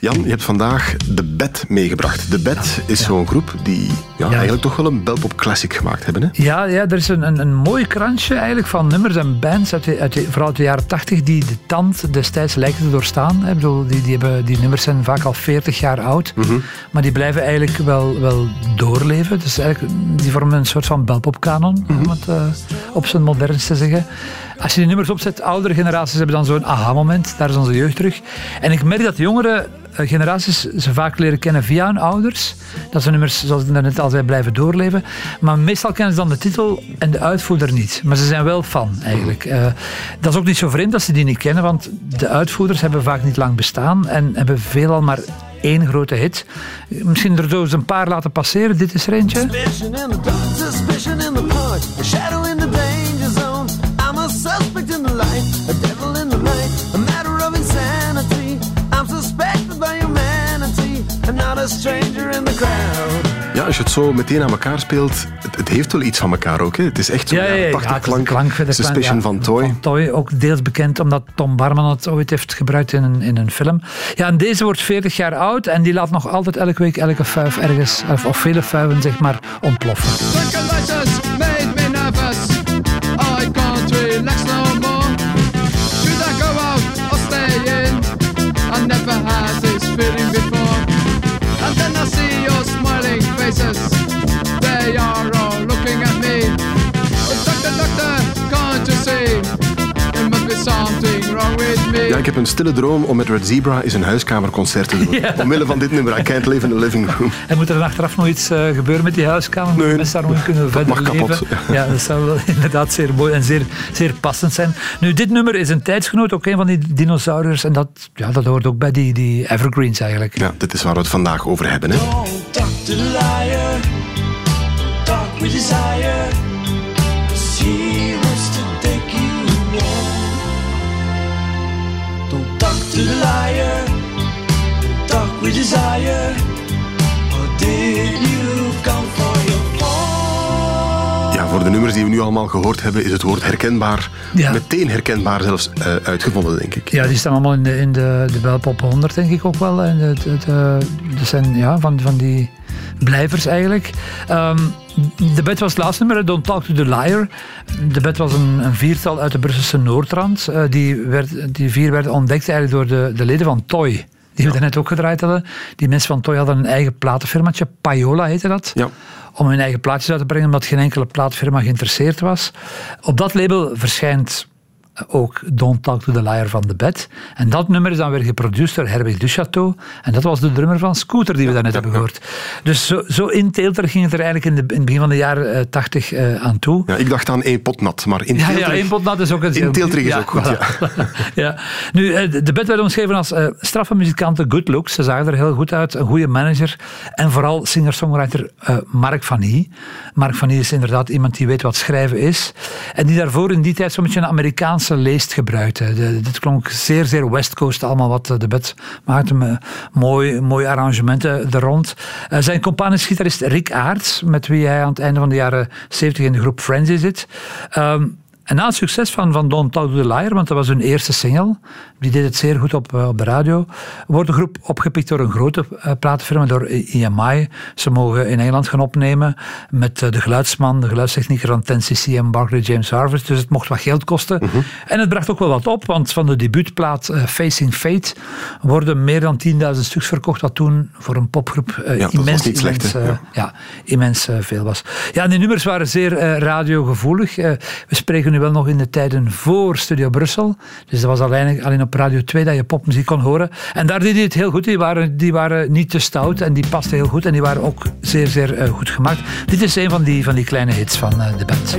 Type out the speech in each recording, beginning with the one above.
Jan, je hebt vandaag De Bed meegebracht. De Bed is zo'n groep die ja, eigenlijk toch wel een Belpop classic gemaakt hebben. Hè? Ja, ja, er is een, een, een mooi krantje eigenlijk van nummers en bands, uit de, uit de, vooral uit de jaren tachtig, die de tand destijds lijken te doorstaan. Ik bedoel, die, die, hebben, die nummers zijn vaak al 40 jaar oud, maar die blijven eigenlijk wel, wel doorleven. Dus eigenlijk, die vormen een soort van Belpop-kanon, om het uh, op zijn modernst te zeggen. Als je die nummers opzet, oudere generaties hebben dan zo'n aha-moment. Daar is onze jeugd terug. En ik merk dat jongere generaties ze vaak leren kennen via hun ouders. Dat ze nummers, zoals ik net al zei, blijven doorleven. Maar meestal kennen ze dan de titel en de uitvoerder niet. Maar ze zijn wel fan, eigenlijk. Uh, dat is ook niet zo vreemd dat ze die niet kennen, want de uitvoerders hebben vaak niet lang bestaan en hebben veelal maar één grote hit. Misschien er eens een paar laten passeren. Dit is er eentje. suspect in the a stranger in the crowd. Ja, als je het zo meteen aan elkaar speelt, het, het heeft wel iets van elkaar ook. Hè? Het is echt zo'n ja, ja, ja, ja, klank, klank Suspicion ja, van Toy. Van Toy, ook deels bekend omdat Tom Barman het ooit heeft gebruikt in een, in een film. Ja, en deze wordt 40 jaar oud en die laat nog altijd elke week elke fuif ergens, of, of vele fuiven zeg maar, ontploffen. Ik heb een stille droom om met Red Zebra eens een huiskamerconcert te doen. Ja. Omwille van dit nummer, I Can't Live in the Living Room. En moet er achteraf nog iets uh, gebeuren met die huiskamer? Nee, mensen daar nog kunnen verder mag leven? kapot. Ja. ja, dat zou wel inderdaad zeer mooi en zeer, zeer passend zijn. Nu, dit nummer is een tijdsgenoot, ook een van die dinosauriërs. En dat, ja, dat hoort ook bij die, die evergreens eigenlijk. Ja, dit is waar we het vandaag over hebben. Hè. Dr. Liar, talk with desire. Desire. Or did you come for your fall? Ja, voor de nummers die we nu allemaal gehoord hebben, is het woord herkenbaar, Ja. meteen herkenbaar zelfs, uh, uitgevonden, denk ik. Ja, die staan allemaal in de, in de, de Belpop 100, denk ik ook wel. En het, het, dat zijn ja, van, van die blijvers eigenlijk. Um, de bed was het laatste nummer, Don't Talk to the Liar. De bed was een, een viertal uit de Brusselse Noordrand. Uh, die, werd, die vier werden ontdekt eigenlijk door de, de leden van Toy. Die we daarnet ook gedraaid hadden. Die mensen van Toy hadden een eigen platenfirmaatje. Payola heette dat. Ja. Om hun eigen plaatjes uit te brengen, omdat geen enkele plaatfirma geïnteresseerd was. Op dat label verschijnt ook Don't Talk to the Liar van de Bed. En dat nummer is dan weer geproduceerd door Herwig Duchateau. En dat was de drummer van Scooter die we daarnet hebben gehoord. Dus zo, zo inteelter ging het er eigenlijk in, de, in het begin van de jaren uh, 80 uh, aan toe. Ja, ik dacht aan één pot nat, maar ja, ja, één pot nat is ook een Inteelterig is ja, ook goed, voilà. ja. ja. Nu, uh, de Bed werd omschreven als uh, straffe muzikanten, good looks. Ze zagen er heel goed uit, een goede manager. En vooral singer-songwriter uh, Mark van Hie. Mark van Hie is inderdaad iemand die weet wat schrijven is. En die daarvoor in die tijd zo'n beetje een Amerikaanse leest gebruikte. De, dit klonk zeer, zeer West Coast, allemaal wat de bed maakte. Me mooi, mooie arrangementen er rond. Uh, zijn compaan is gitarist Rick Aerts, met wie hij aan het einde van de jaren 70 in de groep Frenzy zit. Um, en na het succes van, van Don't Talk to the Liar, want dat was hun eerste single, die deed het zeer goed op, op de radio, wordt de groep opgepikt door een grote uh, platenfirma, door EMI. Ze mogen in Engeland gaan opnemen met uh, de geluidsman, de geluidstechnieker van 10cc en Barclay James Harvest. Dus het mocht wat geld kosten. -huh. En het bracht ook wel wat op, want van de debuutplaat Facing Fate worden meer dan 10.000 stuks verkocht, wat toen voor een popgroep ja, immens, niet immens, slecht, ja. ja, immens veel was. Ja, en die nummers waren zeer radiogevoelig. we spreken nu wel nog in de tijden voor Studio Brussel. Dus dat was alleen, alleen op Radio 2 dat je popmuziek kon horen. En daar deed hij het heel goed. Die waren, die waren niet te stout en die pasten heel goed. En die waren ook zeer, zeer uh, goed gemaakt. Dit is een van die, van die kleine hits van uh, de band.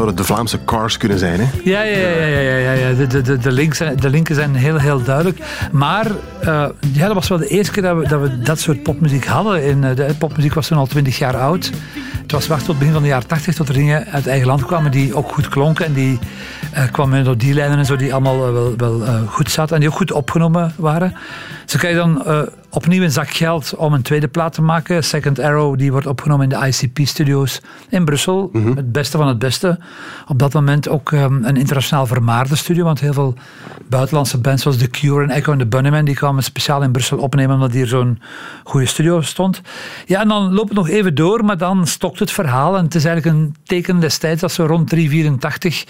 Zouden de Vlaamse Cars kunnen zijn, hè? Ja, ja, ja, ja, ja, ja. De, de, de, links, de linken zijn heel, heel duidelijk. Maar uh, ja, dat was wel de eerste keer dat we dat, we dat soort popmuziek hadden. In, de popmuziek was toen al twintig jaar oud. Het was wacht tot begin van de jaren 80 tot er dingen uit eigen land kwamen die ook goed klonken. En die uh, kwamen door die lijnen en zo die allemaal wel, wel goed zaten. En die ook goed opgenomen waren. Zo kan je dan opnieuw een zak geld om een tweede plaat te maken. Second Arrow, die wordt opgenomen in de ICP-studio's in Brussel. Mm -hmm. Het beste van het beste. Op dat moment ook um, een internationaal vermaarde studio, want heel veel buitenlandse bands zoals The Cure en Echo and the Bunnymen, die kwamen speciaal in Brussel opnemen omdat hier zo'n goede studio stond. Ja, en dan loopt het nog even door, maar dan stokt het verhaal. En het is eigenlijk een teken destijds, dat zo rond 384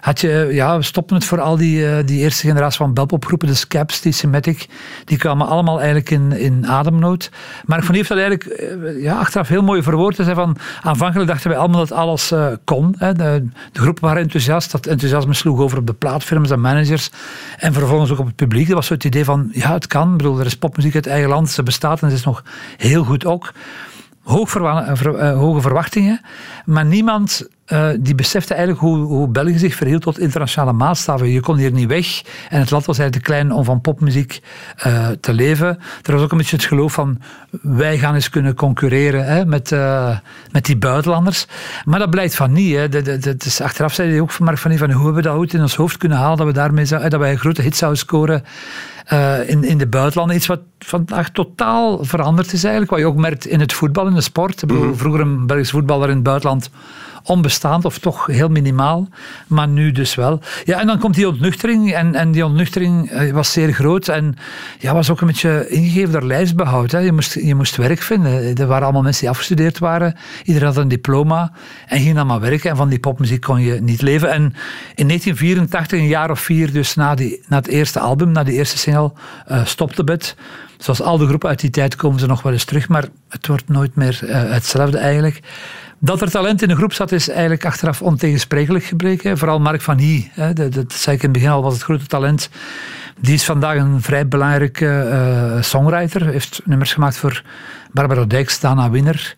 had je, ja, we stopten het voor al die, uh, die eerste generatie van belpopgroepen, de Scaps, die Semitic, die kwamen allemaal eigenlijk in in, ademnood. Maar Van heeft dat eigenlijk eh, ja, achteraf heel mooi verwoord. Van, aanvankelijk dachten wij allemaal dat alles uh, kon. Hè. De, de groepen waren enthousiast. Dat enthousiasme sloeg over op de plaatfirms en managers. En vervolgens ook op het publiek. Dat was zo het idee van, ja, het kan. Ik bedoel, er is popmuziek uit eigen land. Ze bestaat en ze is nog heel goed ook. Hoog uh, hoge verwachtingen. Maar niemand uh, die besefte eigenlijk hoe, hoe België zich verhield tot internationale maatstaven. Je kon hier niet weg. En het land was eigenlijk te klein om van popmuziek uh, te leven. Er was ook een beetje het geloof van wij gaan eens kunnen concurreren hè, met, uh, met die buitenlanders. Maar dat blijkt van niet. Hè. Achteraf zei hij ook van Mark van, van hoe hebben we dat ooit in ons hoofd kunnen halen dat we daarmee zou, dat wij een grote hit zouden scoren in, in de buitenlanden. Iets wat vandaag totaal veranderd is eigenlijk. Wat je ook merkt in het voetbal, in de sport. Ik bedoel, vroeger een Belgisch voetballer in het buitenland onbestaand of toch heel minimaal, maar nu dus wel. Ja, en dan komt die ontnuchtering en, en die ontnuchtering eh, was zeer groot en ja, was ook een beetje ingegeven door lijstbehoud. Hè. Je, moest, je moest werk vinden. Er waren allemaal mensen die afgestudeerd waren. Iedereen had een diploma en ging dan maar werken en van die popmuziek kon je niet leven. En in 1984, een jaar of vier dus na, die, na het eerste album, na die eerste single, uh, stopte het. Zoals al de groepen uit die tijd komen ze nog wel eens terug, maar het wordt nooit meer uh, hetzelfde eigenlijk. Dat er talent in de groep zat, is eigenlijk achteraf ontegensprekelijk gebleken. Vooral Mark van Hie, dat, dat zei ik in het begin al, was het grote talent. Die is vandaag een vrij belangrijke uh, songwriter. Heeft nummers gemaakt voor Barbara Dijks, Dana Winner,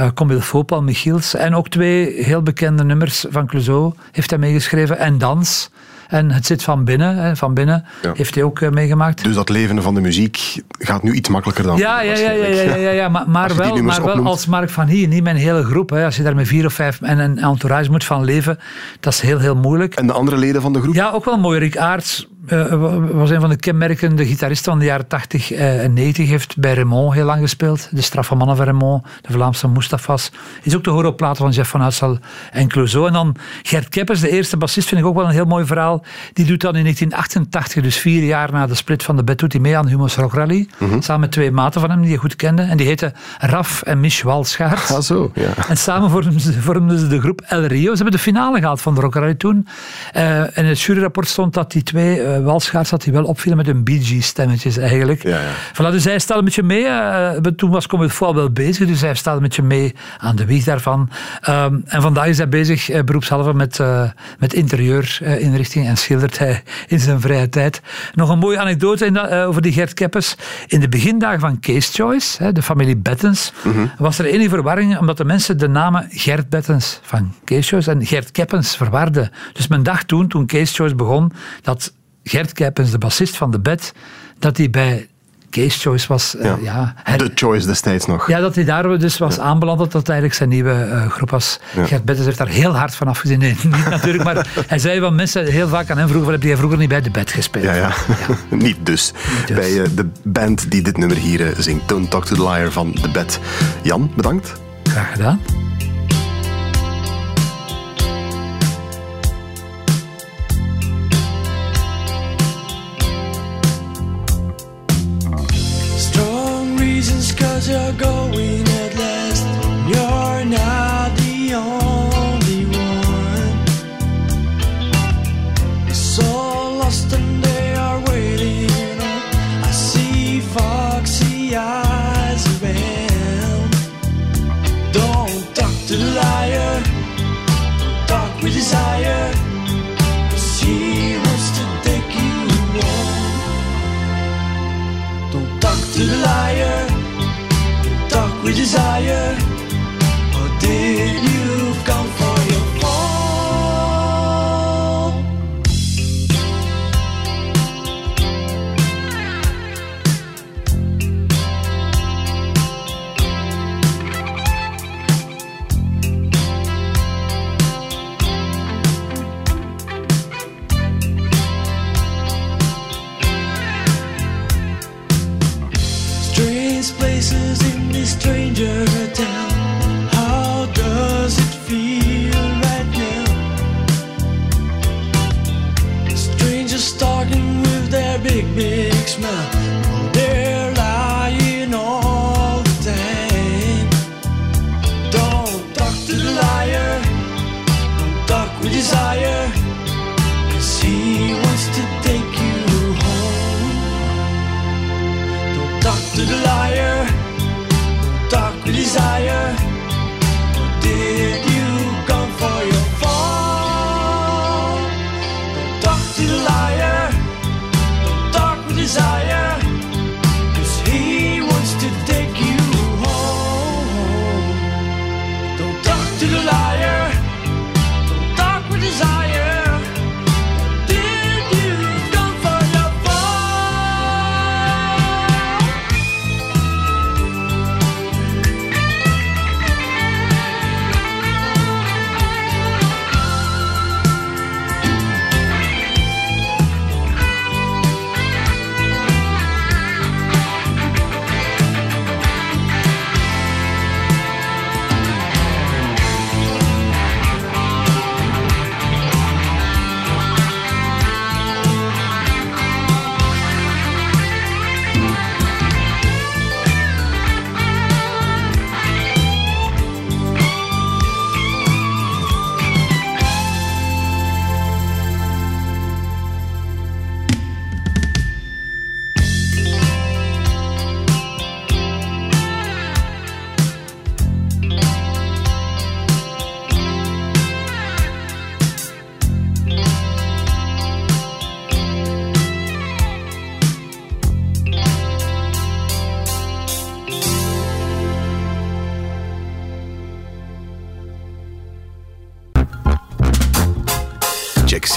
uh, Combil Fopal, Michiels. En ook twee heel bekende nummers van Clouseau heeft hij meegeschreven. En Dans. En het zit van binnen. Van binnen ja. heeft hij ook meegemaakt. Dus dat leven van de muziek gaat nu iets makkelijker dan Ja, ja, ja, ja, ja, ja, ja, maar, maar wel, maar wel als Mark van Hier, niet mijn hele groep. Hè. Als je daar met vier of vijf en een entourage moet van leven, dat is heel, heel moeilijk. En de andere leden van de groep? Ja, ook wel mooi. Rick Aarts uh, was een van de kenmerkende gitaristen van de jaren 80 uh, en 90. Heeft bij Raymond heel lang gespeeld. De straffe mannen van Raymond, de Vlaamse Mustafas. Is ook de horen op platen van Jeff van Uitsel en Clouseau. En dan Gert Keppers, de eerste bassist, vind ik ook wel een heel mooi verhaal. Die doet dan in 1988, dus vier jaar na de split van de hij mee aan Humo's Rock Rally. Mm -hmm. Samen met twee maten van hem die je goed kende. En die heten Raf en Mich Walschaert. Ah, zo, ja. En samen vormden ze, vormden ze de groep El Rio. Ze hebben de finale gehad van de Rock Rally toen. Uh, en in het juryrapport stond dat die twee uh, Walschaert zat die wel opvielen met hun Bee Gees stemmetjes eigenlijk. Ja, ja. Voilà, dus hij stelde een beetje mee. Uh, toen was Comedy Foil wel bezig, dus hij stelde een beetje mee aan de wieg daarvan. Um, en vandaag is hij bezig, uh, beroepshalve, met, uh, met interieurinrichting en schildert hij in zijn vrije tijd. Nog een mooie anekdote in dat, over die Gert Keppes. In de begindagen van Case Choice, hè, de familie Bettens, mm -hmm. was er enige verwarring omdat de mensen de namen Gert Bettens van Case Choice en Gert Keppens verwarden. Dus men dacht toen, toen Case Choice begon, dat Gert Kuipens, de bassist van de bed, dat hij bij Case Choice was. Uh, ja. de Choice destijds nog. Ja, dat hij daar dus was ja. aanbeland, dat dat eigenlijk zijn nieuwe uh, groep was. Ja. Gert Bettens heeft daar heel hard van afgezien. Nee, niet natuurlijk, maar hij zei van mensen heel vaak aan hem vroegen, heb jij vroeger niet bij de bed gespeeld? Ja, ja. niet, dus. niet, dus. Bij uh, de band die dit nummer hier zingt, Don't Talk to the Liar van The Bed. Jan, bedankt. Graag gedaan. To the liar we desire?